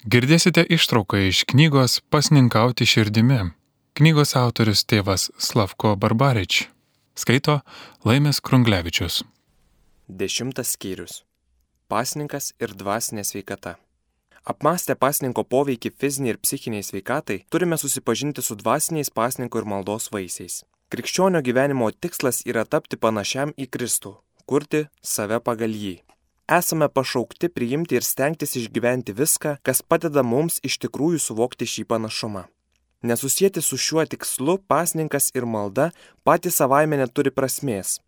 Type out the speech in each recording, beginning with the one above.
Girdėsite ištrauką iš knygos Pasninkauti širdimi. Knygos autorius tėvas Slavko Barbarič. Skaito Laimės Krunglevičius. Dešimtas skyrius. Pasninkas ir dvasinė sveikata. Apmastę pasninko poveikį fiziniai ir psichiniai sveikatai, turime susipažinti su dvasiniais pasninko ir maldos vaisiais. Krikščionio gyvenimo tikslas yra tapti panašiam į Kristų, kurti save pagal jį esame pašaukti priimti ir stengtis išgyventi viską, kas padeda mums iš tikrųjų suvokti šį panašumą. Nesusijęti su šiuo tikslu pasninkas ir malda patys savaime neturi prasmės.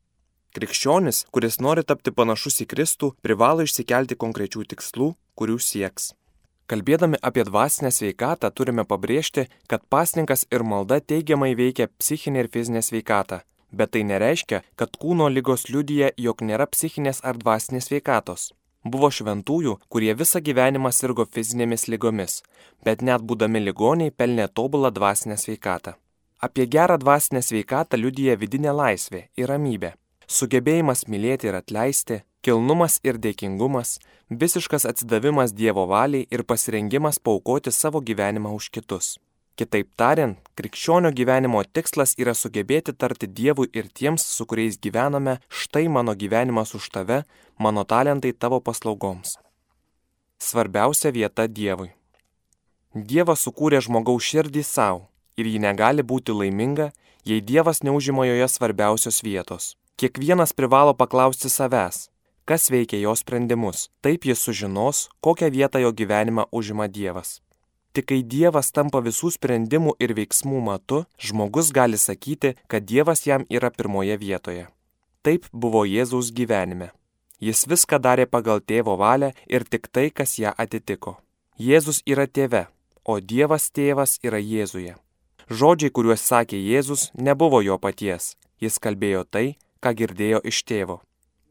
Krikščionis, kuris nori tapti panašus į Kristų, privalo išsikelti konkrečių tikslų, kurių sieks. Kalbėdami apie dvasinę sveikatą turime pabrėžti, kad pasninkas ir malda teigiamai veikia psichinę ir fizinę sveikatą, bet tai nereiškia, kad kūno lygos liudyja, jog nėra psichinės ar dvasinės veikatos. Buvo šventųjų, kurie visą gyvenimą sirgo fizinėmis lygomis, bet net būdami ligoniai pelnė tobulą dvasinę sveikatą. Apie gerą dvasinę sveikatą liudyja vidinė laisvė ir ramybė, sugebėjimas mylėti ir atleisti, kilnumas ir dėkingumas, visiškas atsidavimas Dievo valiai ir pasirengimas paukoti savo gyvenimą už kitus. Kitaip tariant, krikščionio gyvenimo tikslas yra sugebėti tarti Dievui ir tiems, su kuriais gyvename, štai mano gyvenimas už tave, mano talentai tavo paslaugoms. Svarbiausia vieta Dievui. Dievas sukūrė žmogaus širdį savo ir ji negali būti laiminga, jei Dievas neužima joje svarbiausios vietos. Kiekvienas privalo paklausti savęs, kas veikia jo sprendimus, taip jis sužinos, kokią vietą jo gyvenime užima Dievas. Tik kai Dievas tampa visų sprendimų ir veiksmų matu, žmogus gali sakyti, kad Dievas jam yra pirmoje vietoje. Taip buvo Jėzaus gyvenime. Jis viską darė pagal tėvo valią ir tik tai, kas ją atitiko. Jėzus yra tėve, o Dievas tėvas yra Jėzuje. Žodžiai, kuriuos sakė Jėzus, nebuvo jo paties. Jis kalbėjo tai, ką girdėjo iš tėvo.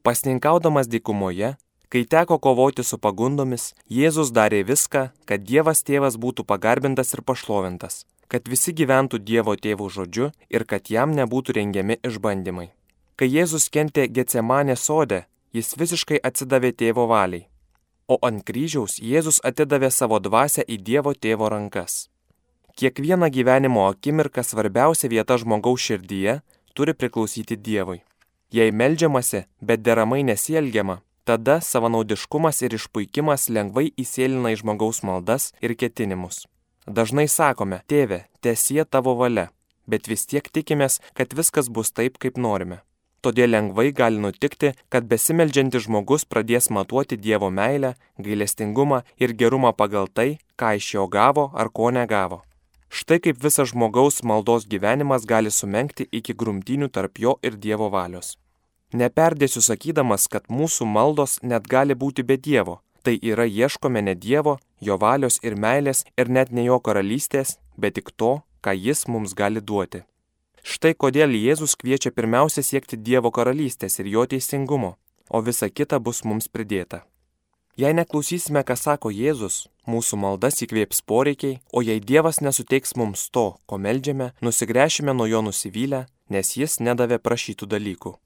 Pasninkaudamas dykumoje, Kai teko kovoti su pagundomis, Jėzus darė viską, kad Dievas tėvas būtų pagarbintas ir pašlovintas, kad visi gyventų Dievo tėvų žodžiu ir kad jam nebūtų rengiami išbandymai. Kai Jėzus kentė Getsemanė sode, jis visiškai atsidavė tėvo valiai. O ant kryžiaus Jėzus atidavė savo dvasę į Dievo tėvo rankas. Kiekviena gyvenimo akimirka svarbiausia vieta žmogaus širdyje turi priklausyti Dievui. Jei melžiamasi, bet deramai nesielgiama, Tada savanaudiškumas ir išpuikimas lengvai įsėlina į žmogaus maldas ir ketinimus. Dažnai sakome, tėve, tiesie tavo valia, bet vis tiek tikimės, kad viskas bus taip, kaip norime. Todėl lengvai gali nutikti, kad besimeldžiantis žmogus pradės matuoti Dievo meilę, gailestingumą ir gerumą pagal tai, ką iš jo gavo ar ko negavo. Štai kaip visas žmogaus maldos gyvenimas gali sumenkti iki grumtinių tarp jo ir Dievo valios. Neperdėsiu sakydamas, kad mūsų maldos net gali būti be Dievo. Tai yra ieškome ne Dievo, jo valios ir meilės ir net ne jo karalystės, bet tik to, ką jis mums gali duoti. Štai kodėl Jėzus kviečia pirmiausia siekti Dievo karalystės ir jo teisingumo, o visa kita bus mums pridėta. Jei neklausysime, ką sako Jėzus, mūsų maldas įkvėps poreikiai, o jei Dievas nesuteiks mums to, ko melžiame, nusigręšime nuo jo nusivylę, nes jis nedavė prašytų dalykų.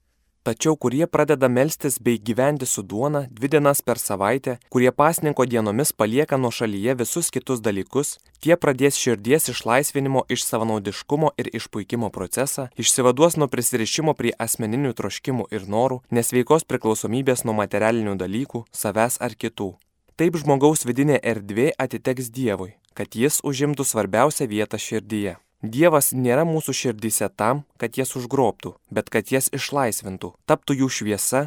Tačiau kurie pradeda melstis bei gyventi su duona dvi dienas per savaitę, kurie pasninko dienomis palieka nuo šalyje visus kitus dalykus, tie pradės širdies išlaisvinimo iš savanaudiškumo ir išpuikimo procesą, išsivaduos nuo prisirišimo prie asmeninių troškimų ir norų, nesveikos priklausomybės nuo materialinių dalykų, savęs ar kitų. Taip žmogaus vidinė erdvė atiteks Dievui, kad jis užimtų svarbiausią vietą širdyje. Dievas nėra mūsų širdyse tam, kad jas užgrobtų, bet kad jas išlaisvintų, taptų jų šviesa,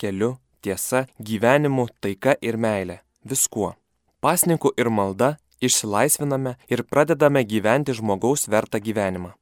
keliu, tiesa, gyvenimu, taika ir meilė - viskuo. Pasninkų ir malda išsilaisviname ir pradedame gyventi žmogaus vertą gyvenimą.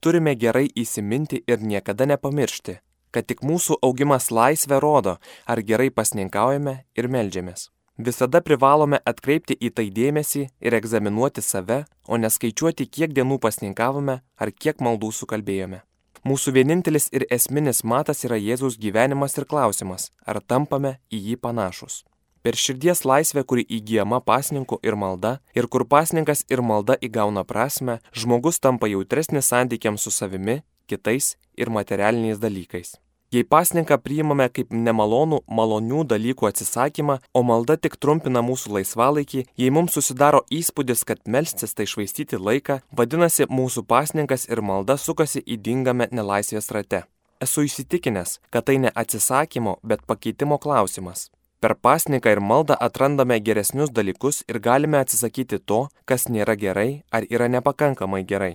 Turime gerai įsiminti ir niekada nepamiršti, kad tik mūsų augimas laisvę rodo, ar gerai pasninkaujame ir melžiamės. Visada privalome atkreipti į tai dėmesį ir egzaminuoti save, o neskaičiuoti, kiek dienų pasninkavome ar kiek maldų sukalbėjome. Mūsų vienintelis ir esminis matas yra Jėzaus gyvenimas ir klausimas, ar tampame į jį panašus. Per širdies laisvę, kuri įgyjama pasninku ir malda, ir kur pasninkas ir malda įgauna prasme, žmogus tampa jautresnis santykiams su savimi, kitais ir materialiniais dalykais. Jei pasninką priimame kaip nemalonų, malonių dalykų atsisakymą, o malda tik trumpina mūsų laisvalaikį, jei mums susidaro įspūdis, kad melstis tai švaistyti laiką, vadinasi, mūsų pasninkas ir malda sukasi įdingame nelaisvės rate. Esu įsitikinęs, kad tai ne atsisakymo, bet pakeitimo klausimas. Per pasniką ir maldą atrandame geresnius dalykus ir galime atsisakyti to, kas nėra gerai ar yra nepakankamai gerai.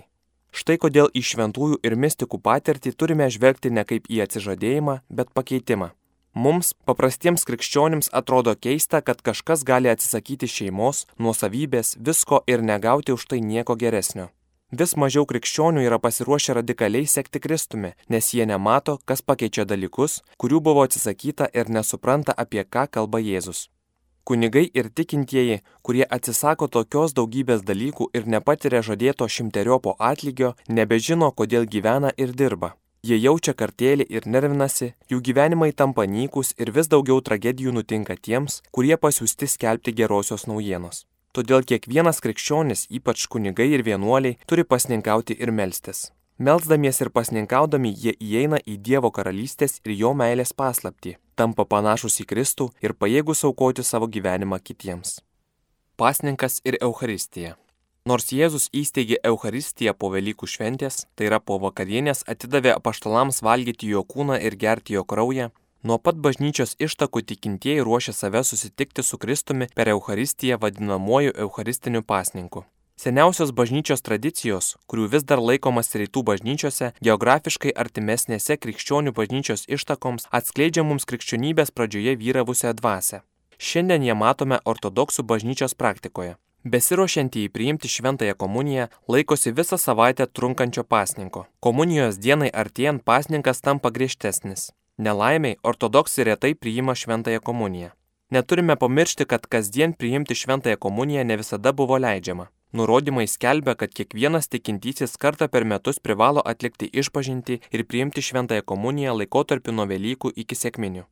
Štai kodėl į šventųjų ir mystikų patirtį turime žvelgti ne kaip į atsižadėjimą, bet pakeitimą. Mums, paprastiems krikščionims, atrodo keista, kad kažkas gali atsisakyti šeimos, nuosavybės, visko ir negauti už tai nieko geresnio. Vis mažiau krikščionių yra pasiruošę radikaliai sekti Kristumi, nes jie nemato, kas pakeičia dalykus, kurių buvo atsisakyta ir nesupranta, apie ką kalba Jėzus. Kunigai ir tikintieji, kurie atsisako tokios daugybės dalykų ir nepatiria žadėto šimteriopo atlygio, nebežino, kodėl gyvena ir dirba. Jie jaučia kartėlį ir nervinasi, jų gyvenimai tampa nykus ir vis daugiau tragedijų nutinka tiems, kurie pasiūsti skelbti gerosios naujienos. Todėl kiekvienas krikščionis, ypač kunigai ir vienuoliai, turi pasninkauti ir melstis. Melsdamiesi ir pasninkaudami jie įeina į Dievo karalystės ir jo meilės paslapti, tampa panašus į Kristų ir pajėgus aukoti savo gyvenimą kitiems. Pasninkas ir Euharistija. Nors Jėzus įsteigė Euharistiją po Velykų šventės, tai yra po vakarienės atidavė apaštalams valgyti jo kūną ir gerti jo kraują, nuo pat bažnyčios ištakų tikintieji ruošia save susitikti su Kristumi per Euharistiją vadinamuoju Eucharistiniu pasninku. Seniausios bažnyčios tradicijos, kurių vis dar laikomas rytų bažnyčiose, geografiškai artimesnėse krikščionių bažnyčios ištakoms atskleidžia mums krikščionybės pradžioje vyravusią dvasę. Šiandien ją matome ortodoksų bažnyčios praktikoje. Besiruošiantieji priimti šventąją komuniją laikosi visą savaitę trunkančio pasninko. Komunijos dienai artėjant pasninkas tampa griežtesnis. Nelaimiai ortodoksai retai priima šventąją komuniją. Neturime pamiršti, kad kasdien priimti šventąją komuniją ne visada buvo leidžiama. Nurodymai skelbia, kad kiekvienas tikintysis kartą per metus privalo atlikti išpažinti ir priimti šventąją komuniją laikotarpį nuo Velykų iki sėkminių.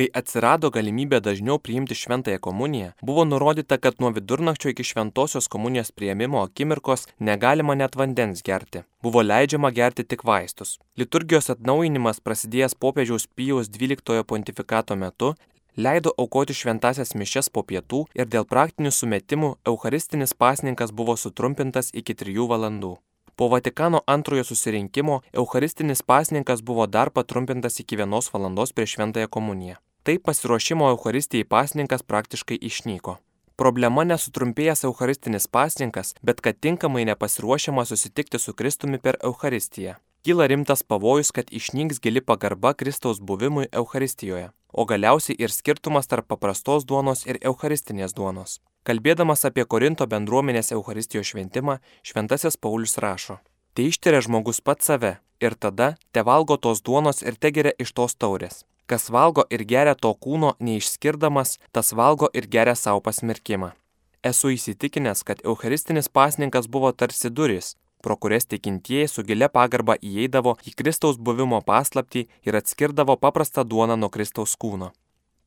Kai atsirado galimybė dažniau priimti šventąją komuniją, buvo nurodyta, kad nuo vidurnakčio iki šventosios komunijos prieimimo akimirkos negalima net vandens gerti. Buvo leidžiama gerti tik vaistus. Liturgijos atnaujinimas prasidėjęs popiežiaus Pijaus XII pontifikato metu leido aukoti šventasias mišes po pietų ir dėl praktinių sumetimų Eucharistinis pasninkas buvo sutrumpintas iki 3 valandų. Po Vatikano antrojo susirinkimo Eucharistinis pasninkas buvo dar patrumpintas iki 1 valandos prieš šventąją komuniją. Taip pasiruošimo Eucharistijai pasninkas praktiškai išnyko. Problema nesutrumpėjęs Eucharistinis pasninkas, bet kad tinkamai nepasiruošiama susitikti su Kristumi per Eucharistiją. Kyla rimtas pavojus, kad išnyks gili pagarba Kristaus buvimui Eucharistijoje o galiausiai ir skirtumas tarp paprastos duonos ir eucharistinės duonos. Kalbėdamas apie Korinto bendruomenės Eucharistijos šventimą, šventasis Paulius rašo, Tai ištiria žmogus pats save ir tada te valgo tos duonos ir te geria iš tos taurės. Kas valgo ir geria to kūno neišskirdamas, tas valgo ir geria savo pasmerkimą. Esu įsitikinęs, kad Eucharistinis pasninkas buvo tarsi duris, pro kurias tikintieji su gilia pagarba įeidavo į Kristaus buvimo paslapti ir atskirdavo paprastą duoną nuo Kristaus kūno.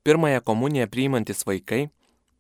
Pirmąją komuniją priimantis vaikai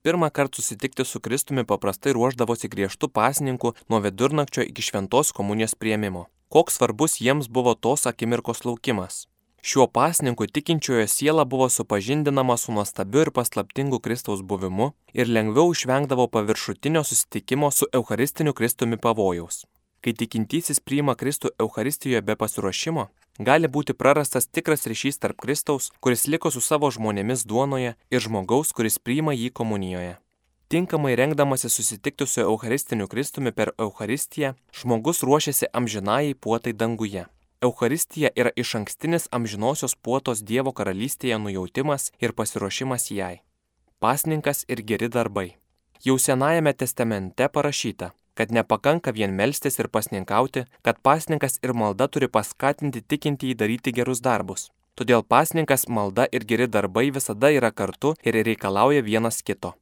pirmą kartą susitikti su Kristumi paprastai ruoždavosi griežtų pasninkų nuo vidurnakčio iki šventos komunijos prieimimo. Koks svarbus jiems buvo tos akimirkos laukimas. Šiuo pasninku tikinčiojo siela buvo supažindinama su nuostabiu ir paslaptingu Kristaus buvimu ir lengviau išvengdavo paviršutinio susitikimo su Eucharistiniu Kristumi pavojaus. Kai tikintysis priima Kristų Euharistijoje be pasiruošimo, gali būti prarastas tikras ryšys tarp Kristaus, kuris liko su savo žmonėmis duonoje, ir žmogaus, kuris priima jį komunijoje. Tinkamai rengdamasi susitikti su Eucharistiniu Kristumi per Eucharistiją, žmogus ruošiasi amžinai puotai danguje. Eucharistija yra iš ankstinis amžinosios puotos Dievo karalystėje nujautimas ir pasiruošimas jai. Pasninkas ir geri darbai. Jau Senajame testamente parašyta, kad nepakanka vien melstis ir pasninkauti, kad pasninkas ir malda turi paskatinti tikintįjį daryti gerus darbus. Todėl pasninkas, malda ir geri darbai visada yra kartu ir reikalauja vienas kito.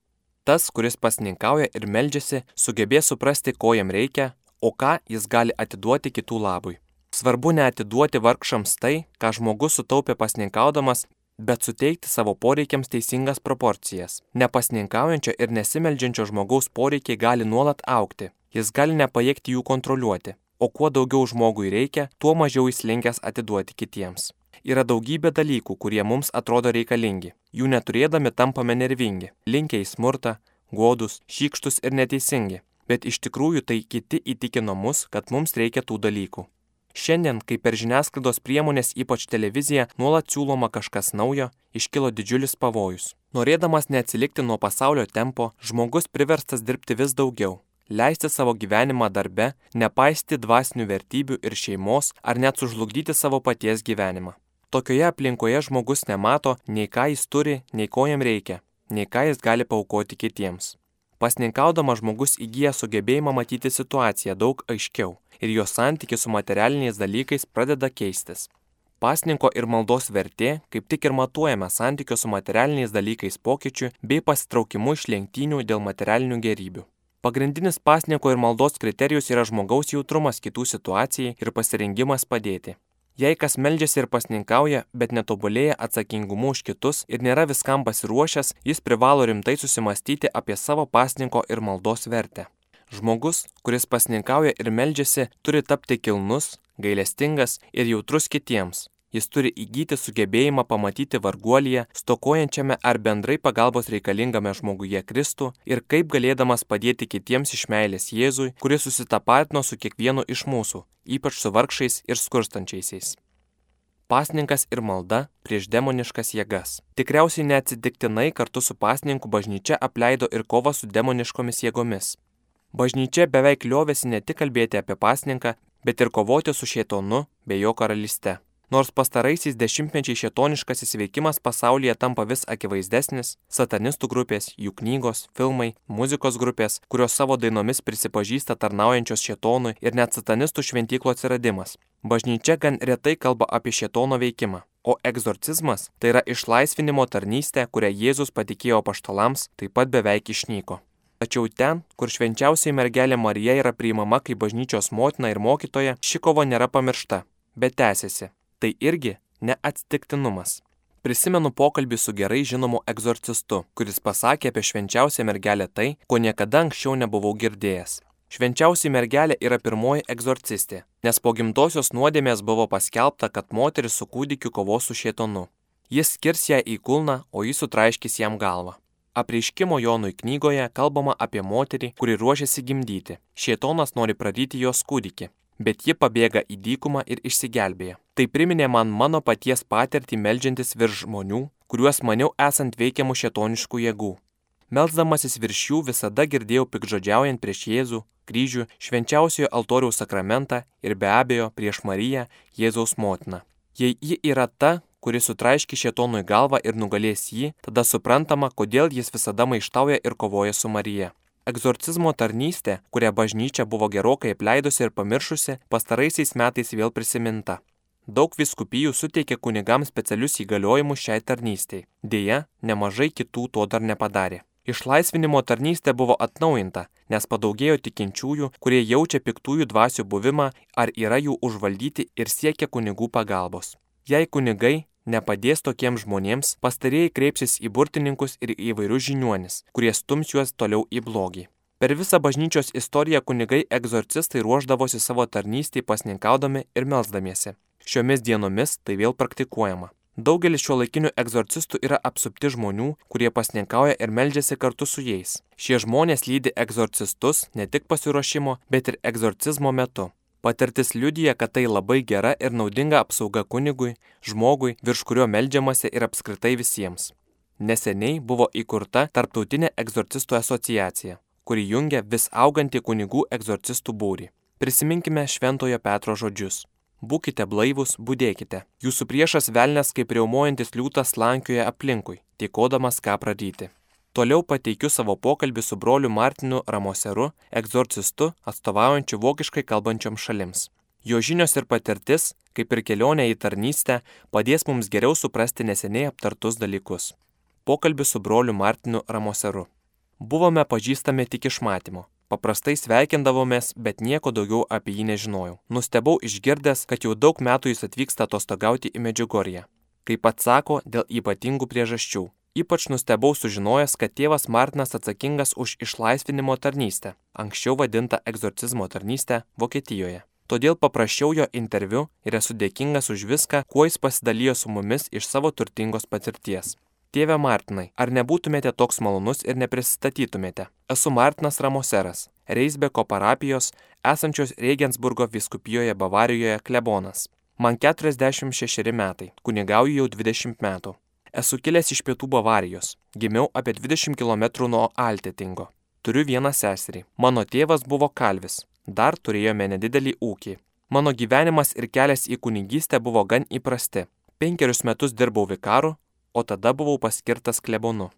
Tas, kuris pasninkauja ir meldžiasi, sugebės suprasti, ko jam reikia, o ką jis gali atiduoti kitų labui. Svarbu neatiduoti vargšams tai, ką žmogus sutaupė pasninkaudamas, bet suteikti savo poreikiams teisingas proporcijas. Nepasninkaujančio ir nesimeldžiančio žmogaus poreikiai gali nuolat aukti, jis gali nepajėgti jų kontroliuoti, o kuo daugiau žmogui reikia, tuo mažiau jis linkęs atiduoti kitiems. yra daugybė dalykų, kurie mums atrodo reikalingi. Jų neturėdami tampame nervingi, linkę į smurtą, godus, šykštus ir neteisingi. Bet iš tikrųjų tai kiti įtikino mus, kad mums reikia tų dalykų. Šiandien, kai per žiniasklaidos priemonės, ypač televiziją, nuolat siūloma kažkas naujo, iškilo didžiulis pavojus. Norėdamas neatsilikti nuo pasaulio tempo, žmogus priverstas dirbti vis daugiau, leisti savo gyvenimą darbe, nepaisti dvasinių vertybių ir šeimos ar net sužlugdyti savo paties gyvenimą. Tokioje aplinkoje žmogus nemato nei ką jis turi, nei ko jam reikia, nei ką jis gali paukoti kitiems. Pasninkaudamas žmogus įgyja sugebėjimą matyti situaciją daug aiškiau ir jo santykis su materialiniais dalykais pradeda keistis. Pasninko ir maldos vertė kaip tik ir matuojame santykio su materialiniais dalykais pokyčiu bei pasitraukimu iš lenktynių dėl materialinių gerybių. Pagrindinis pasninko ir maldos kriterijus yra žmogaus jautrumas kitų situacijai ir pasirengimas padėti. Jei kas meldžiasi ir pasninkauja, bet netobulėja atsakingumu už kitus ir nėra viskam pasiruošęs, jis privalo rimtai susimastyti apie savo pasninko ir maldos vertę. Žmogus, kuris pasninkauja ir meldžiasi, turi tapti kilnus, gailestingas ir jautrus kitiems. Jis turi įgyti sugebėjimą pamatyti varguolyje, stokojančiame ar bendrai pagalbos reikalingame žmoguje Kristų ir kaip galėdamas padėti kitiems iš meilės Jėzui, kuris susitapatino su kiekvienu iš mūsų, ypač su vargšais ir skurstančiaisiais pasninkas ir malda prieš demoniškas jėgas. Tikriausiai neatsitiktinai kartu su pasninku bažnyčia apleido ir kovą su demoniškomis jėgomis. Bažnyčia beveik liovėsi ne tik kalbėti apie pasninką, bet ir kovoti su šėtonu bei jo karalyste. Nors pastaraisiais dešimtmečiais šėtoniškasis veikimas pasaulyje tampa vis akivaizdesnis, satanistų grupės, jų knygos, filmai, muzikos grupės, kurios savo dainomis prisipažįsta tarnaujančios šėtonui ir net satanistų šventyklo atsiradimas. Bažnyčia gan retai kalba apie šėtono veikimą. O egzorcizmas tai yra išlaisvinimo tarnystė, kurią Jėzus patikėjo paštalams, taip pat beveik išnyko. Tačiau ten, kur švenčiausiai mergelė Marija yra priimama kaip bažnyčios motina ir mokytoja, ši kova nėra pamiršta, bet tęsiasi. Tai irgi neatsitiktinumas. Prisimenu pokalbį su gerai žinomu egzorcistu, kuris pasakė apie švenčiausią mergelę tai, ko niekada anksčiau nebuvau girdėjęs. Švenčiausiai mergelė yra pirmoji egzorcistė, nes po gimtosios nuodėmės buvo paskelbta, kad moteris su kūdikiu kovos su šėtonu. Jis skirs ją į kulną, o jis sutraiškis jam galvą. Apreiškimo Jonui knygoje kalbama apie moterį, kuri ruošiasi gimdyti. Šietonas nori pradyti jos kūdikį, bet ji pabėga į dykumą ir išsigelbėja. Tai priminė man mano paties patirtį melžiantis virš žmonių, kuriuos maniau esant veikiamų šietoniškų jėgų. Melzdamasis virš jų visada girdėjau pikžodžiaujant prieš Jėzų, kryžių, švenčiausiojo altoriaus sakramentą ir be abejo prieš Mariją, Jėzaus motiną. Jei ji yra ta, kuris sutraiški šėtonui galvą ir nugalės jį, tada suprantama, kodėl jis visada maištauja ir kovoja su Marija. Egzorcizmo tarnystė, kurią bažnyčia buvo gerokai apleidusi ir pamiršusi, pastaraisiais metais vėl prisiminta. Daug viskupijų suteikė kunigams specialius įgaliojimus šiai tarnystėj. Deja, nemažai kitų to dar nepadarė. Išlaisvinimo tarnystė buvo atnaujinta, nes padaugėjo tikinčiųjų, kurie jaučia piktųjų dvasių buvimą ar yra jų užvaldyti ir siekia kunigų pagalbos. Jei kunigai nepadės tokiems žmonėms, pastarėjai kreipsis į burtininkus ir įvairius žiniuonis, kurie stums juos toliau į blogį. Per visą bažnyčios istoriją kunigai egzorcistai ruoždavosi savo tarnystį pasninkaudami ir melzdamiesi. Šiomis dienomis tai vėl praktikuojama. Daugelis šio laikinių egzorcistų yra apsupti žmonių, kurie pasninkauja ir meldžiasi kartu su jais. Šie žmonės lydi egzorcistus ne tik pasiruošimo, bet ir egzorcizmo metu. Patirtis liudija, kad tai labai gera ir naudinga apsauga kunigui, žmogui, virš kurio melžiamasi ir apskritai visiems. Neseniai buvo įkurta Tarptautinė egzorcistų asociacija, kuri jungia vis augantį kunigų egzorcistų būrį. Prisiminkime Šventojo Petro žodžius. Būkite blaivus, būdėkite. Jūsų priešas velnės kaip riaumojantis liūtas lankioja aplinkui, tikodamas ką pradyti. Toliau pateikiu savo pokalbį su broliu Martinu Ramoseru, egzorcistu, atstovaujančiu vokiškai kalbančiom šalims. Jo žinios ir patirtis, kaip ir kelionė į tarnystę, padės mums geriau suprasti neseniai aptartus dalykus. Pokalbis su broliu Martinu Ramoseru. Buvome pažįstami tik iš matymo. Paprastai sveikindavomės, bet nieko daugiau apie jį nežinojau. Nustebau išgirdęs, kad jau daug metų jis atvyksta atostogauti į Medžiugorję. Kaip pats sako, dėl ypatingų priežasčių Ypač nustebau sužinojęs, kad tėvas Martinas atsakingas už išlaisvinimo tarnystę, anksčiau vadintą egzorcizmo tarnystę Vokietijoje. todėl paprašiau jo interviu ir esu dėkingas už viską, kuo jis pasidalijo su mumis iš savo turtingos patirties. Tėve Martinai, ar nebūtumėte toks malonus ir neprisistatytumėte? Esu Martinas Ramoseras, Reisbeko parapijos, esančios Regensburgo viskupijoje Bavarijoje klebonas. Man 46 metai, kunigauju jau 20 metų. Esu kilęs iš pietų Bavarijos, gimiau apie 20 km nuo Altetingo. Turiu vieną seserį. Mano tėvas buvo kalvis, dar turėjome nedidelį ūkį. Mano gyvenimas ir kelias į kunigystę buvo gan įprasti. Penkerius metus dirbau vikaru, o tada buvau paskirtas klebonu.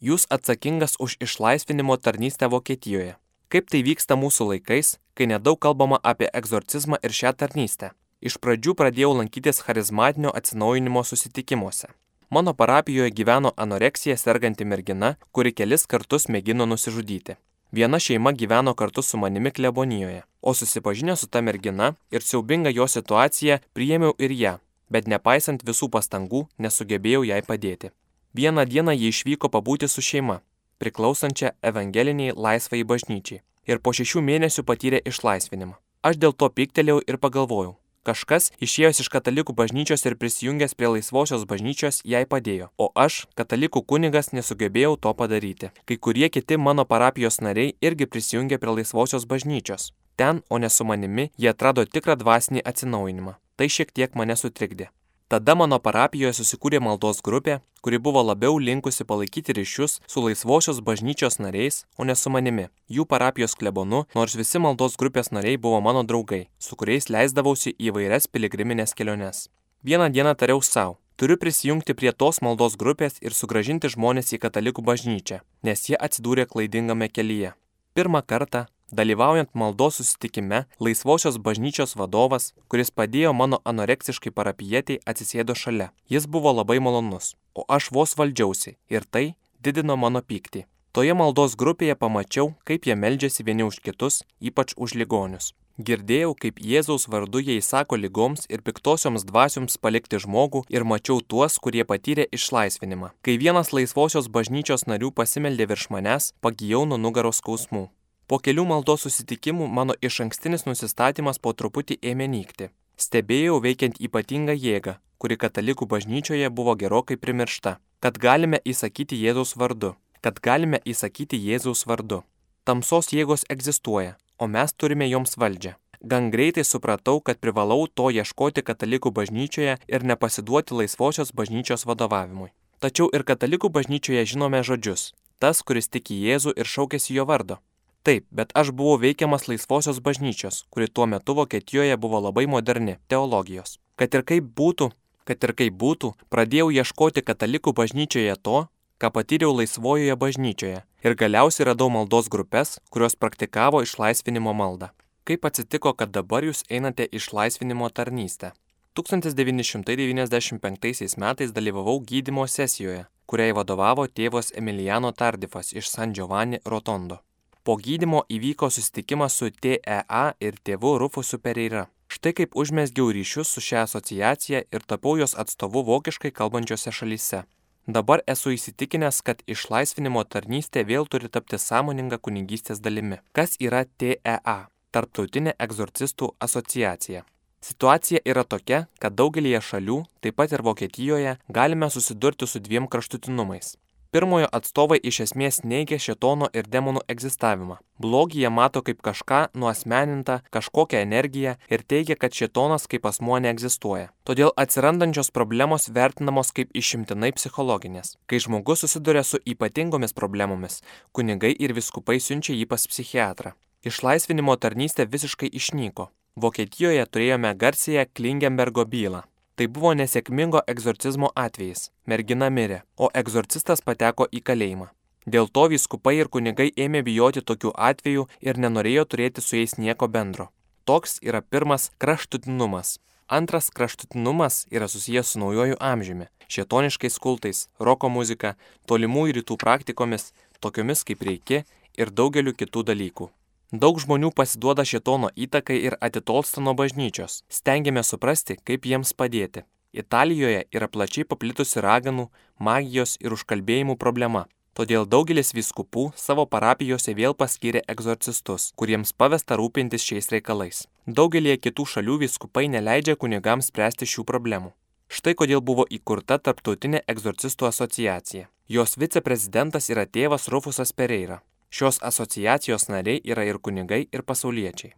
Jūs atsakingas už išlaisvinimo tarnystę Vokietijoje. Kaip tai vyksta mūsų laikais, kai nedaug kalbama apie egzorcizmą ir šią tarnystę? Iš pradžių pradėjau lankytis charizmatinio atsinaujinimo susitikimuose. Mano parapijoje gyveno anoreksija serganti mergina, kuri kelis kartus mėgino nusižudyti. Viena šeima gyveno kartu su manimi klebonijoje, o susipažinę su ta mergina ir siaubinga jo situacija priėmiau ir ją, bet nepaisant visų pastangų nesugebėjau jai padėti. Vieną dieną ji išvyko pabūti su šeima, priklausančia evangeliniai laisvai bažnyčiai, ir po šešių mėnesių patyrė išlaisvinimą. Aš dėl to piktelėjau ir pagalvojau, Kažkas, išėjęs iš katalikų bažnyčios ir prisijungęs prie laisvosios bažnyčios, jai padėjo, o aš, katalikų kunigas, nesugebėjau to padaryti. Kai kurie kiti mano parapijos nariai irgi prisijungė prie laisvosios bažnyčios. Ten, o ne su manimi, jie atrado tikrą dvasinį atsinaujinimą. Tai šiek tiek mane sutrikdė. Tada mano parapijoje susikūrė maldos grupė, kuri buvo labiau linkusi palaikyti ryšius su laisvosios bažnyčios nariais, o ne su manimi, jų parapijos klebonu, nors visi maldos grupės nariai buvo mano draugai, su kuriais leisdavausi į vairias piligriminės keliones. Vieną dieną tariau savo, turiu prisijungti prie tos maldos grupės ir sugražinti žmonės į katalikų bažnyčią, nes jie atsidūrė klaidingame kelyje. Pirmą kartą Dalyvaujant maldos susitikime, laisvosios bažnyčios vadovas, kuris padėjo mano anoreksiškai parapietiai, atsisėdo šalia. Jis buvo labai malonus, o aš vos valdžiausi ir tai didino mano pyktį. Toje maldos grupėje pamačiau, kaip jie meldžiasi vieni už kitus, ypač už ligonius. Girdėjau, kaip Jėzaus vardu jie įsako lygoms ir piktosioms dvasioms palikti žmogų ir mačiau tuos, kurie patyrė išlaisvinimą. Kai vienas laisvosios bažnyčios narių pasimeldė virš manęs, pagijau nuo nugaros skausmų. Po kelių maldos susitikimų mano iš ankstinis nusistatymas po truputį ėmė nykti. Stebėjau veikiant ypatingą jėgą, kuri katalikų bažnyčioje buvo gerokai primiršta, kad galime įsakyti Jėzaus vardu, kad galime įsakyti Jėzaus vardu. Tamsos jėgos egzistuoja, o mes turime joms valdžią. Gan greitai supratau, kad privalau to ieškoti katalikų bažnyčioje ir nepasiduoti laisvosios bažnyčios vadovavimui. Tačiau ir katalikų bažnyčioje žinome žodžius - tas, kuris tiki Jėzų ir šaukėsi jo vardo. Taip, bet aš buvau veikiamas laisvosios bažnyčios, kuri tuo metu Vokietijoje buvo labai moderni - teologijos. Kad ir kaip būtų, kad ir kaip būtų, pradėjau ieškoti katalikų bažnyčioje to, ką patyriau laisvojoje bažnyčioje ir galiausiai radau maldos grupės, kurios praktikavo išlaisvinimo maldą. Kaip atsitiko, kad dabar jūs einate išlaisvinimo tarnystę? 1995 metais dalyvavau gydymo sesijoje, kuriai vadovavo tėvas Emiliano Tardifas iš San Giovanni Rotondo. Po gydymo įvyko susitikimas su TEA ir tėvu Rufusu Pereira. Štai kaip užmesgiau ryšius su šia asociacija ir tapau jos atstovu vokiškai kalbančiose šalyse. Dabar esu įsitikinęs, kad išlaisvinimo tarnystė vėl turi tapti sąmoninga kunigystės dalimi. Kas yra TEA? Tarptautinė egzorcistų asociacija. Situacija yra tokia, kad daugelįje šalių, taip pat ir Vokietijoje, galime susidurti su dviem kraštutinumais. Pirmojo atstovai iš esmės neigia šetono ir demonų egzistavimą. Blogį jie mato kaip kažką nuosmenintą, kažkokią energiją ir teigia, kad šetonas kaip asmuo neegzistuoja. Todėl atsirandančios problemos vertinamos kaip išimtinai psichologinės. Kai žmogus susiduria su ypatingomis problemomis, kunigai ir viskupai siunčia jį pas psichiatrą. Išlaisvinimo tarnystė visiškai išnyko. Vokietijoje turėjome garsėje Klingenbergo bylą. Tai buvo nesėkmingo egzorcizmo atvejis. Mergina mirė, o egzorcistas pateko į kalėjimą. Dėl to vyskupai ir kunigai ėmė bijoti tokių atvejų ir nenorėjo turėti su jais nieko bendro. Toks yra pirmas kraštutinumas. Antras kraštutinumas yra susijęs su naujojų amžiumi, šietoniškais kultais, roko muzika, tolimųjų rytų praktikomis, tokiomis kaip reikia ir daugeliu kitų dalykų. Daug žmonių pasiduoda šitono įtakai ir atitolsta nuo bažnyčios. Stengiame suprasti, kaip jiems padėti. Italijoje yra plačiai paplitusi raganų, magijos ir užkalbėjimų problema. Todėl daugelis vyskupų savo parapijose vėl paskyrė egzorcistus, kuriems pavesta rūpintis šiais reikalais. Daugelie kitų šalių vyskupai neleidžia kunigams spręsti šių problemų. Štai kodėl buvo įkurta Tarptautinė egzorcistų asociacija. Jos viceprezidentas yra tėvas Rufusas Pereira. Šios asociacijos nariai yra ir kunigai, ir pasauliečiai.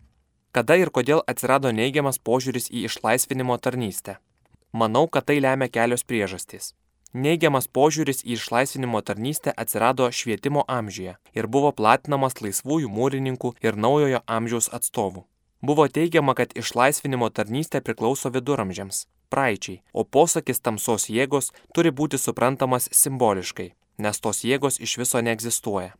Kada ir kodėl atsirado neigiamas požiūris į išlaisvinimo tarnystę? Manau, kad tai lemia kelios priežastys. Neigiamas požiūris į išlaisvinimo tarnystę atsirado švietimo amžiuje ir buvo platinamas laisvųjų mūrininkų ir naujojo amžiaus atstovų. Buvo teigiama, kad išlaisvinimo tarnystė priklauso viduramžiams, praeičiai, o posakis tamsos jėgos turi būti suprantamas simboliškai, nes tos jėgos iš viso neegzistuoja.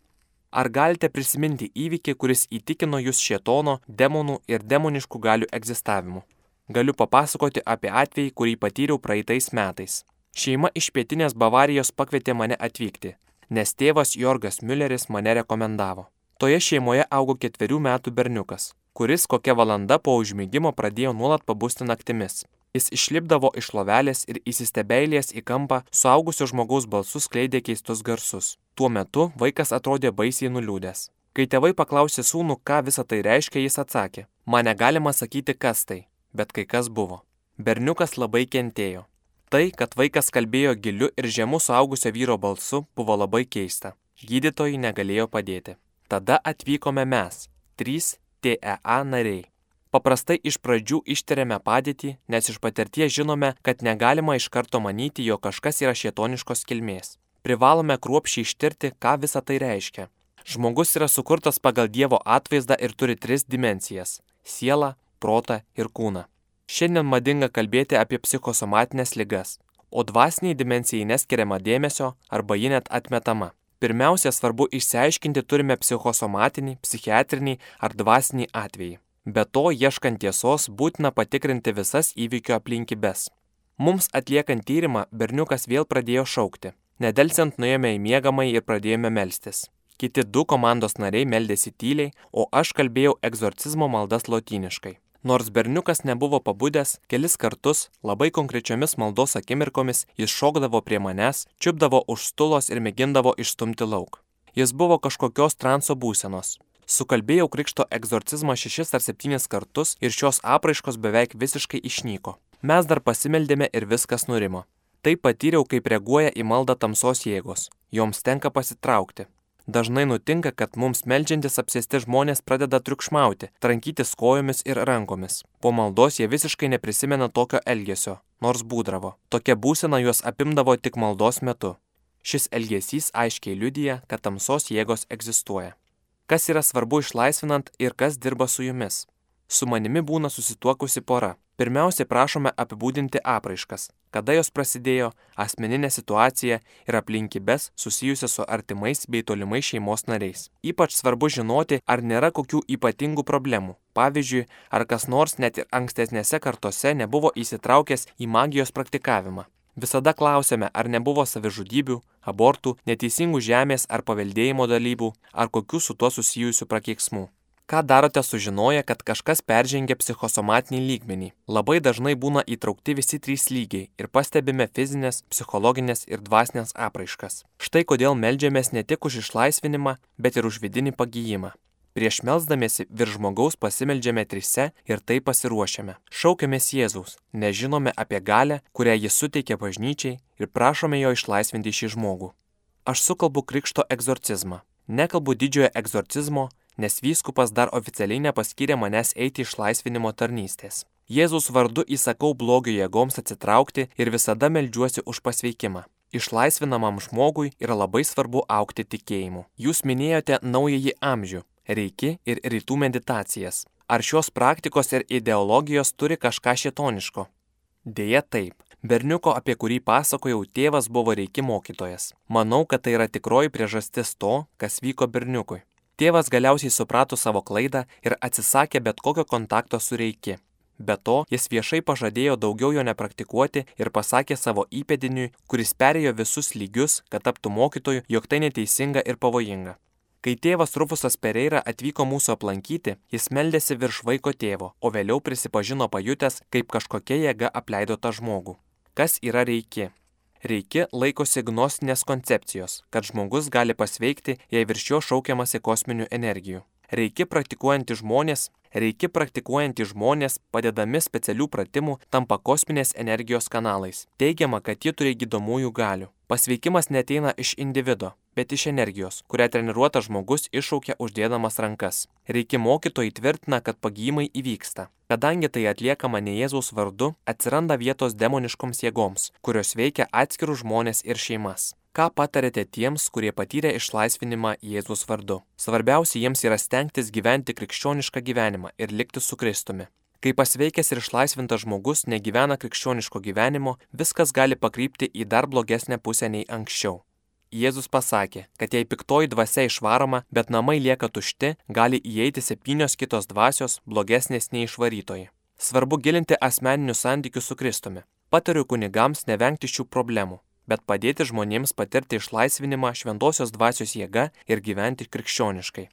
Ar galite prisiminti įvykį, kuris įtikino jūs šietono, demonų ir demoniškų galių egzistavimu? Galiu papasakoti apie atvejį, kurį patyriau praeitais metais. Šeima iš pietinės Bavarijos pakvietė mane atvykti, nes tėvas Jorgas Mülleris mane rekomendavo. Toje šeimoje augo ketverių metų berniukas, kuris kokią valandą po užmygimo pradėjo nuolat pabusti naktimis. Jis išlipdavo iš lovelės ir įsistebeilės į kampą, suaugusio žmogaus balsus kleidė keistus garsus. Tuo metu vaikas atrodė baisiai nuliūdęs. Kai tėvai paklausė sūnų, ką visa tai reiškia, jis atsakė, man negalima sakyti, kas tai, bet kai kas buvo. Berniukas labai kentėjo. Tai, kad vaikas kalbėjo giliu ir žemu suaugusio vyro balsu, buvo labai keista. Gydytojai negalėjo padėti. Tada atvykome mes, trys TEA nariai. Paprastai iš pradžių ištiriame padėtį, nes iš patirties žinome, kad negalima iš karto manyti, jog kažkas yra šietoniškos kilmės. Privalome kruopšiai ištirti, ką visa tai reiškia. Žmogus yra sukurtas pagal Dievo atvaizdą ir turi tris dimensijas - sielą, protą ir kūną. Šiandien madinga kalbėti apie psichosomatinės ligas, o dvasiniai dimensijai neskiriama dėmesio arba ji net atmetama. Pirmiausia, svarbu išsiaiškinti turime psichosomatinį, psichiatrinį ar dvasinį atvejį. Be to, ieškant tiesos, būtina patikrinti visas įvykio aplinkybės. Mums atliekant tyrimą, berniukas vėl pradėjo šaukti. Nedelsiant nuėjome į miegamą ir pradėjome melstis. Kiti du komandos nariai meldėsi tyliai, o aš kalbėjau egzorcizmo maldas lotyniškai. Nors berniukas nebuvo pabudęs, kelis kartus, labai konkrečiomis maldos akimirkomis, jis šokdavo prie manęs, čiupdavo už stulos ir mėgindavo išstumti lauk. Jis buvo kažkokios transo būsenos. Sukalbėjau krikšto egzorcizmą šešis ar septynis kartus ir šios apraiškos beveik visiškai išnyko. Mes dar pasimeldėme ir viskas nurimo. Tai patyriau, kaip reaguoja į maldą tamsos jėgos. Joms tenka pasitraukti. Dažnai nutinka, kad mums melžiantis apsėsti žmonės pradeda triukšmauti, trankytis kojomis ir rankomis. Po maldos jie visiškai neprisimena tokio elgesio, nors būdravo. Tokia būsena juos apimdavo tik maldos metu. Šis elgesys aiškiai liudyja, kad tamsos jėgos egzistuoja. Kas yra svarbu išlaisvinant ir kas dirba su jumis? Su manimi būna susituokusi pora. Pirmiausia, prašome apibūdinti apraiškas, kada jos prasidėjo, asmeninę situaciją ir aplinkybės susijusias su artimais bei tolimais šeimos nariais. Ypač svarbu žinoti, ar nėra kokių ypatingų problemų. Pavyzdžiui, ar kas nors net ir ankstesnėse kartose nebuvo įsitraukęs į magijos praktikavimą. Visada klausėme, ar nebuvo savižudybių, abortų, neteisingų žemės ar paveldėjimo dalybų, ar kokių su tuo susijusių prakeiksmų. Ką darote sužinoję, kad kažkas peržengia psichosomatinį lygmenį? Labai dažnai būna įtraukti visi trys lygiai ir pastebime fizinės, psichologinės ir dvasinės apraiškas. Štai kodėl melžiamės ne tik už išlaisvinimą, bet ir už vidinį pagyjimą. Prieš melzdamėsi virš žmogaus pasimeldžiame trise ir tai pasiruošiame. Šaukiamės Jėzaus, nežinome apie galę, kurią jis suteikia bažnyčiai ir prašome jo išlaisvinti šį žmogų. Aš sukalbu krikšto egzorcizmą. Nekalbu didžiojo egzorcizmo, nes vyskupas dar oficialiai nepaskyrė manęs eiti išlaisvinimo tarnystės. Jėzus vardu įsakau blogio jėgoms atsitraukti ir visada melžiuosi už pasveikimą. Išlaisvinamam žmogui yra labai svarbu aukti tikėjimu. Jūs minėjote naująjį amžių - reiki ir rytų meditacijas. Ar šios praktikos ir ideologijos turi kažką šitoniško? Deja taip. Berniuko, apie kurį pasakojau, tėvas buvo reiki mokytojas. Manau, kad tai yra tikroji priežastis to, kas vyko berniukui. Tėvas galiausiai suprato savo klaidą ir atsisakė bet kokio kontakto su reiki. Be to, jis viešai pažadėjo daugiau jo nepraktikuoti ir pasakė savo įpėdiniui, kuris perėjo visus lygius, kad taptų mokytoju, jog tai neteisinga ir pavojinga. Kai tėvas Rufusas Pereira atvyko mūsų aplankyti, jis meldėsi virš vaiko tėvo, o vėliau prisipažino pajutęs, kaip kažkokia jėga apleido tą žmogų. Kas yra reiki? Reiki laikosi gnostinės koncepcijos, kad žmogus gali pasveikti, jei virš jo šaukiamasi kosminių energijų. Reiki praktikuojantys žmonės, reiki praktikuojantys žmonės, padedami specialių pratimų, tampa kosminės energijos kanalais. Teigiama, kad ji turi gydomųjų galių. Pasveikimas neteina iš individo, bet iš energijos, kurią treniruotas žmogus iššaukia uždėdamas rankas. Reiki mokytojai tvirtina, kad pagymai įvyksta. Kadangi tai atliekama ne Jėzaus vardu, atsiranda vietos demoniškoms jėgoms, kurios veikia atskirus žmonės ir šeimas. Ką patarėte tiems, kurie patyrė išlaisvinimą Jėzaus vardu? Svarbiausia jiems yra stengtis gyventi krikščionišką gyvenimą ir likti su Kristumi. Kai pasveikęs ir išlaisvintas žmogus negyvena krikščioniško gyvenimo, viskas gali pakrypti į dar blogesnę pusę nei anksčiau. Jėzus pasakė, kad jei piktoji dvasia išvaroma, bet namai lieka tušti, gali įeiti septynios kitos dvasios blogesnės nei išvarytoji. Svarbu gilinti asmeninius santykius su Kristumi. Patariu kunigams nevengti šių problemų, bet padėti žmonėms patirti išlaisvinimą šventosios dvasios jėga ir gyventi krikščioniškai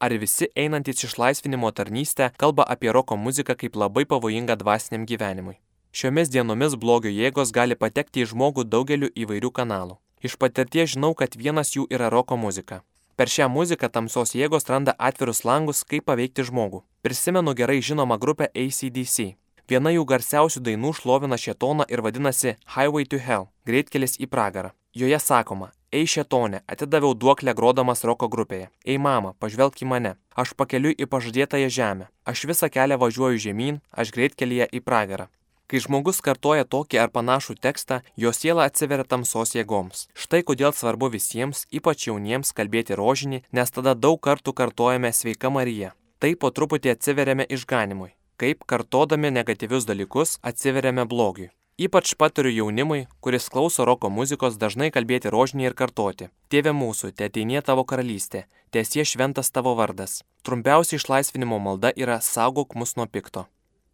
ar visi einantys išlaisvinimo tarnystę kalba apie roko muziką kaip labai pavojingą dvasiniam gyvenimui. Šiomis dienomis blogio jėgos gali patekti į žmogų daugeliu įvairių kanalų. Iš patirties žinau, kad vienas jų yra roko muzika. Per šią muziką tamsos jėgos randa atvirus langus, kaip paveikti žmogų. Prisimenu gerai žinomą grupę ACDC. Viena jų garsiausių dainų šlovina šetoną ir vadinasi Highway to Hell - greitkelis į pragarą. Joje sakoma, Ei šetone, atidaviau duoklę grodamas roko grupėje. Ei mama, pažvelk į mane. Aš pakeliu į pažadėtąją žemę. Aš visą kelią važiuoju žemyn, aš greitkelyje į pragarą. Kai žmogus kartoja tokį ar panašų tekstą, jo siela atsiveria tamsos jėgoms. Štai kodėl svarbu visiems, ypač jauniems, kalbėti rožinį, nes tada daug kartų kartojame sveika Marija. Taip po truputį atsiveriame išganimui. Kaip kartodami negatyvius dalykus atsiveriame blogiui. Ypač patariu jaunimui, kuris klauso roko muzikos, dažnai kalbėti rožinį ir kartoti. Tėve mūsų, te ateinie tavo karalystė, tiesie šventas tavo vardas. Trumpiausia išlaisvinimo malda yra saugok mus nuo pikto.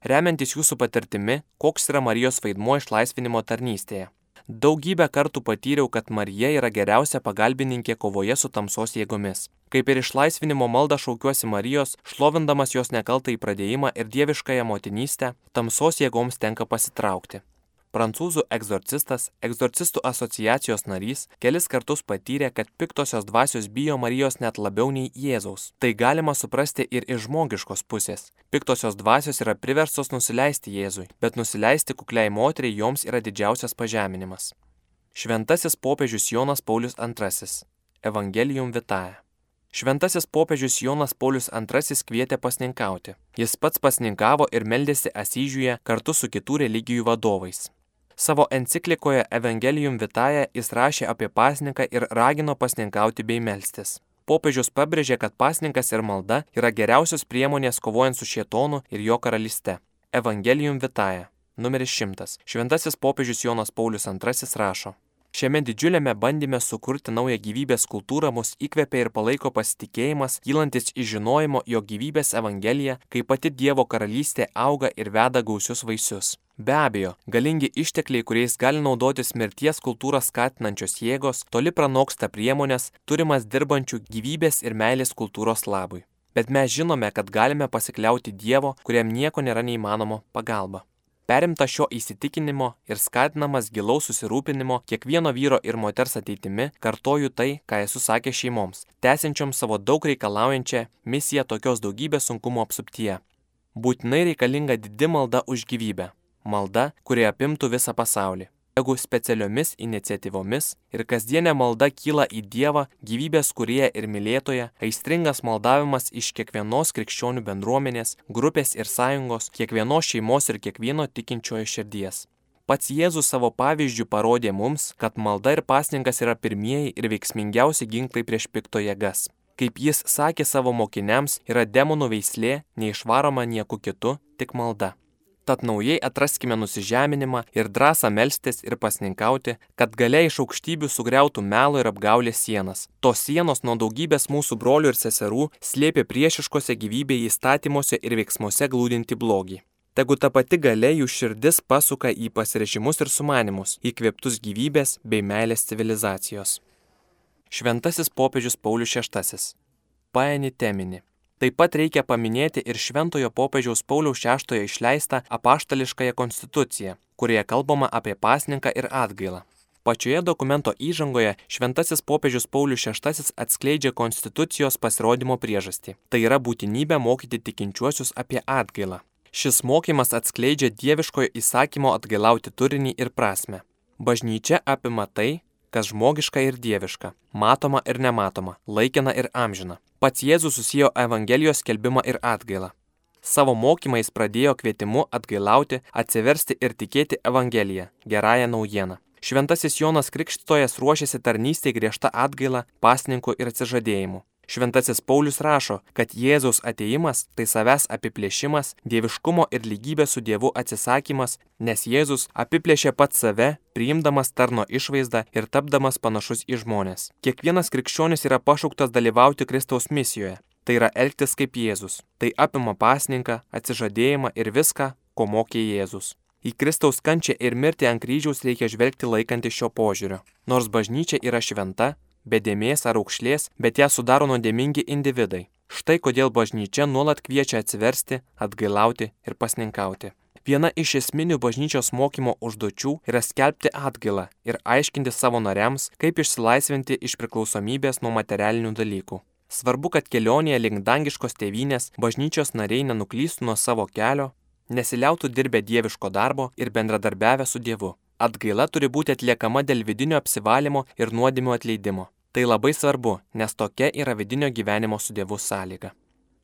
Remiantis jūsų patirtimi, koks yra Marijos vaidmuo išlaisvinimo tarnystėje. Daugybę kartų patyriau, kad Marija yra geriausia pagalbininkė kovoje su tamsos jėgomis. Kaip ir išlaisvinimo maldą šaukiuosi Marijos, šlovindamas jos nekaltą įpradėjimą ir dieviškąją motinystę, tamsos jėgoms tenka pasitraukti. Prancūzų egzorcistas, egzorcistų asociacijos narys, kelis kartus patyrė, kad piktosios dvasios bijo Marijos net labiau nei Jėzaus. Tai galima suprasti ir iš žmogiškos pusės. Piktosios dvasios yra priverstos nusileisti Jėzui, bet nusileisti kukliai moteriai joms yra didžiausias pažeminimas. Šventasis popiežius Jonas Paulius II. Evangelium Vitae. Šventasis popiežius Jonas Paulius II kvietė pasninkauti. Jis pats pasninkavo ir meldėsi Asyžiuje kartu su kitų religijų vadovais. Savo enciklikoje Evangelium Vitae jis rašė apie pasninką ir ragino pasninkauti bei melstis. Popiežius pabrėžė, kad pasninkas ir malda yra geriausios priemonės kovojant su šietonu ir jo karalyste. Evangelium Vitae, numeris 100. Šventasis popiežius Jonas Paulius II rašo. Šiame didžiuliame bandyme sukurti naują gyvybės kultūrą mus įkvepia ir palaiko pasitikėjimas, kylantis iš žinojimo, jo gyvybės Evangelija, kaip pati Dievo karalystė auga ir veda gausius vaisius. Be abejo, galingi ištekliai, kuriais gali naudotis mirties kultūrą skatinančios jėgos, toli pranoksta priemonės, turimas dirbančių gyvybės ir meilės kultūros labui. Bet mes žinome, kad galime pasikliauti Dievo, kuriam nieko nėra neįmanomo pagalba. Perimta šio įsitikinimo ir skatinamas gilaus susirūpinimo kiekvieno vyro ir moters ateitimi, kartoju tai, ką esu sakęs šeimoms, tęsiančioms savo daug reikalaujančią misiją tokios daugybės sunkumo apsuptyje. Būtinai reikalinga didi malda už gyvybę malda, kuri apimtų visą pasaulį. Jeigu specialiomis iniciatyvomis ir kasdienė malda kyla į Dievą, gyvybės kurie ir mylėtoje, aistringas maldavimas iš kiekvienos krikščionių bendruomenės, grupės ir sąjungos, kiekvienos šeimos ir kiekvieno tikinčiojo širdies. Pats Jėzus savo pavyzdžių parodė mums, kad malda ir pasninkas yra pirmieji ir veiksmingiausi ginklai prieš pikto jėgas. Kaip jis sakė savo mokiniams, yra demonų veislė, neišvaroma nieku kitu, tik malda. Tad naujai atraskime nusižeminimą ir drąsą melstis ir pasninkauti, kad galiai iš aukštybių sugriautų melo ir apgaulės sienas. Tos sienos nuo daugybės mūsų brolių ir seserų slėpė priešiškose gyvybėje įstatymuose ir veiksmuose glūdinti blogį. Tegu ta pati galia jų širdis pasuka į pasirežimus ir sumanimus, įkvėptus gyvybės bei meilės civilizacijos. Šventasis popiežius Paulius VI. Paeni temini. Taip pat reikia paminėti ir Šventojo popiežiaus Pauliaus VI išleistą apaštališkąją konstituciją, kurioje kalbama apie pasninką ir atgailą. Pačioje dokumento įžangoje šventasis popiežius Paulius VI atskleidžia konstitucijos pasirodymo priežastį. Tai yra būtinybė mokyti tikinčiuosius apie atgailą. Šis mokymas atskleidžia dieviškojo įsakymo atgailauti turinį ir prasme. Bažnyčia apima tai, kas žmogiška ir dieviška, matoma ir nematoma, laikina ir amžina. Pats Jėzus susijo Evangelijos kelbimą ir atgailą. Savo mokymais pradėjo kvietimu atgailauti, atsiversti ir tikėti Evangeliją, gerąją naujieną. Šventasis Jonas Krikštojas ruošiasi tarnystėje griežta atgaila, pasninku ir atsižadėjimu. Šventasis Paulius rašo, kad Jėzaus ateimas tai savęs apiplėšimas, dieviškumo ir lygybės su Dievu atsisakymas, nes Jėzus apiplėšė pats save, priimdamas tarno išvaizdą ir tapdamas panašus į žmonės. Kiekvienas krikščionis yra pašauktas dalyvauti Kristaus misijoje. Tai yra elgtis kaip Jėzus. Tai apima pasninką, atsižadėjimą ir viską, ko mokė Jėzus. Į Kristaus kančią ir mirtį ant kryžiaus reikia žvelgti laikantį šio požiūrio. Nors bažnyčia yra šventa, be dėmės ar aukšlės, bet ją sudaro nuodėmingi individai. Štai kodėl bažnyčia nuolat kviečia atsiversti, atgailauti ir pasninkauti. Viena iš esminių bažnyčios mokymo užduočių yra skelbti atgailą ir aiškinti savo nariams, kaip išsilaisvinti iš priklausomybės nuo materialinių dalykų. Svarbu, kad kelionėje link dangiškos tėvynės bažnyčios nariai nenuklystų nuo savo kelio, nesiliautų dirbę dieviško darbo ir bendradarbiavę su Dievu. Atgaila turi būti atliekama dėl vidinio apsivalymo ir nuodėmio atleidimo. Tai labai svarbu, nes tokia yra vidinio gyvenimo su Dievu sąlyga.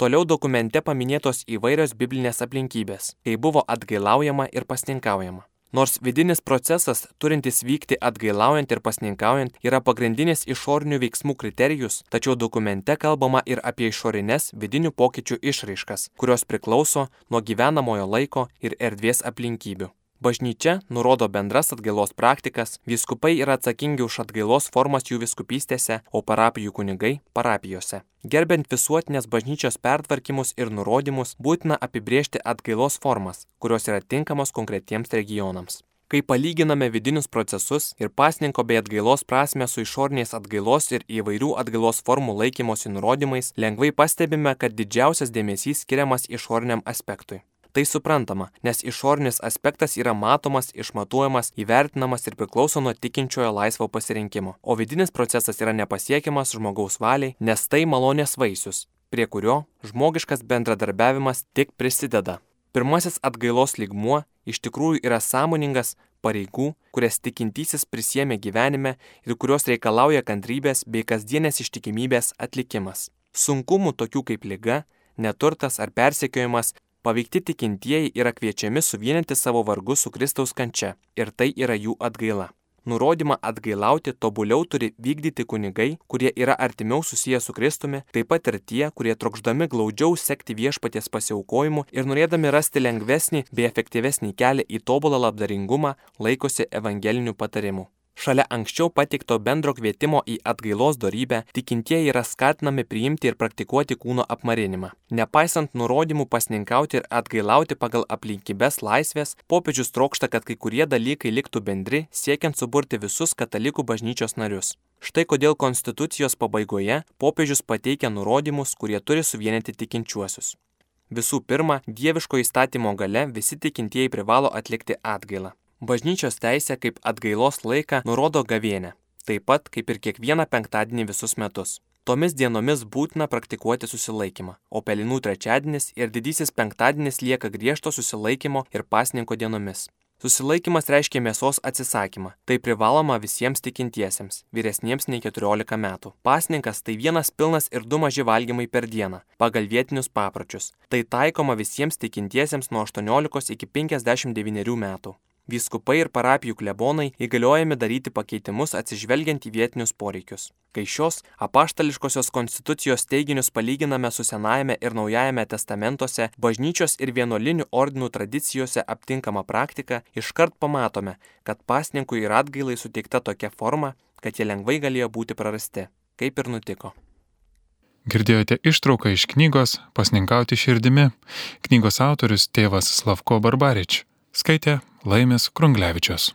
Toliau dokumente paminėtos įvairios biblinės aplinkybės, kai buvo atgailaujama ir pasninkaujama. Nors vidinis procesas, turintis vykti atgailaujant ir pasninkaujant, yra pagrindinis išorinių veiksmų kriterijus, tačiau dokumente kalbama ir apie išorinės vidinių pokyčių išraiškas, kurios priklauso nuo gyvenamojo laiko ir erdvės aplinkybių. Bažnyčia nurodo bendras atgailos praktikas, vyskupai yra atsakingi už atgailos formas jų viskupystėse, o parapijų kunigai - parapijose. Gerbent visuotinės bažnyčios pertvarkymus ir nurodymus, būtina apibriežti atgailos formas, kurios yra tinkamos konkretiems regionams. Kai palyginame vidinius procesus ir pasninko bei atgailos prasme su išorniais atgailos ir įvairių atgailos formų laikymosi nurodymais, lengvai pastebime, kad didžiausias dėmesys skiriamas išorniam aspektui. Tai suprantama, nes išorinis aspektas yra matomas, išmatuojamas, įvertinamas ir priklauso nuo tikinčiojo laisvo pasirinkimo, o vidinis procesas yra nepasiekiamas žmogaus valiai, nes tai malonės vaisius, prie kurio žmogiškas bendradarbiavimas tik prisideda. Pirmasis atgailos lygmuo iš tikrųjų yra sąmoningas pareigų, kurias tikintysis prisėmė gyvenime ir kurios reikalauja kantrybės bei kasdienės ištikimybės atlikimas. Sunkumų tokių kaip lyga, neturtas ar persekiojimas Paveikti tikintieji yra kviečiami suvienyti savo vargus su Kristaus kančia ir tai yra jų atgaila. Nurodymą atgailauti tobuliau turi vykdyti kunigai, kurie yra artimiau susiję su Kristumi, taip pat ir tie, kurie trokšdami glaudžiau sekti viešpaties pasiaukojimu ir norėdami rasti lengvesnį bei efektyvesnį kelią į tobulą labdaringumą, laikosi evangelinių patarimų. Šalia anksčiau pateikto bendro kvietimo į atgailos darybę, tikintieji yra skatinami priimti ir praktikuoti kūno apmarinimą. Nepaisant nurodymų pasninkauti ir atgailauti pagal aplinkybės laisvės, popiežius trokšta, kad kai kurie dalykai liktų bendri, siekiant suburti visus katalikų bažnyčios narius. Štai kodėl konstitucijos pabaigoje popiežius pateikia nurodymus, kurie turi suvienyti tikinčiuosius. Visų pirma, dieviško įstatymo gale visi tikintieji privalo atlikti atgailą. Bažnyčios teisė kaip atgailos laiką nurodo gavienę, taip pat kaip ir kiekvieną penktadienį visus metus. Tomis dienomis būtina praktikuoti susilaikymą, o pelinų trečiadienis ir didysis penktadienis lieka griežto susilaikymo ir pasninko dienomis. Susilaikimas reiškia mėsos atsisakymą. Tai privaloma visiems tikintiesiems, vyresniems nei 14 metų. Pasninkas tai vienas pilnas ir du maži valgymai per dieną, pagal vietinius papročius. Tai taikoma visiems tikintiesiems nuo 18 iki 59 metų. Vyskupai ir parapijų klebonai įgaliojami daryti pakeitimus atsižvelgiant į vietinius poreikius. Kai šios apaštališkosios konstitucijos teiginius palyginame su Senajame ir Naujajame testamentuose, bažnyčios ir vienuolinių ordinų tradicijose aptinkama praktika, iškart pamatome, kad pasninkui ir atgailai suteikta tokia forma, kad jie lengvai galėjo būti prarasti. Kaip ir nutiko. Girdėjote ištrauką iš knygos Pasninkauti širdimi. Knygos autorius tėvas Slavko Barbarič. Skaitė Laimis Krunglevičius.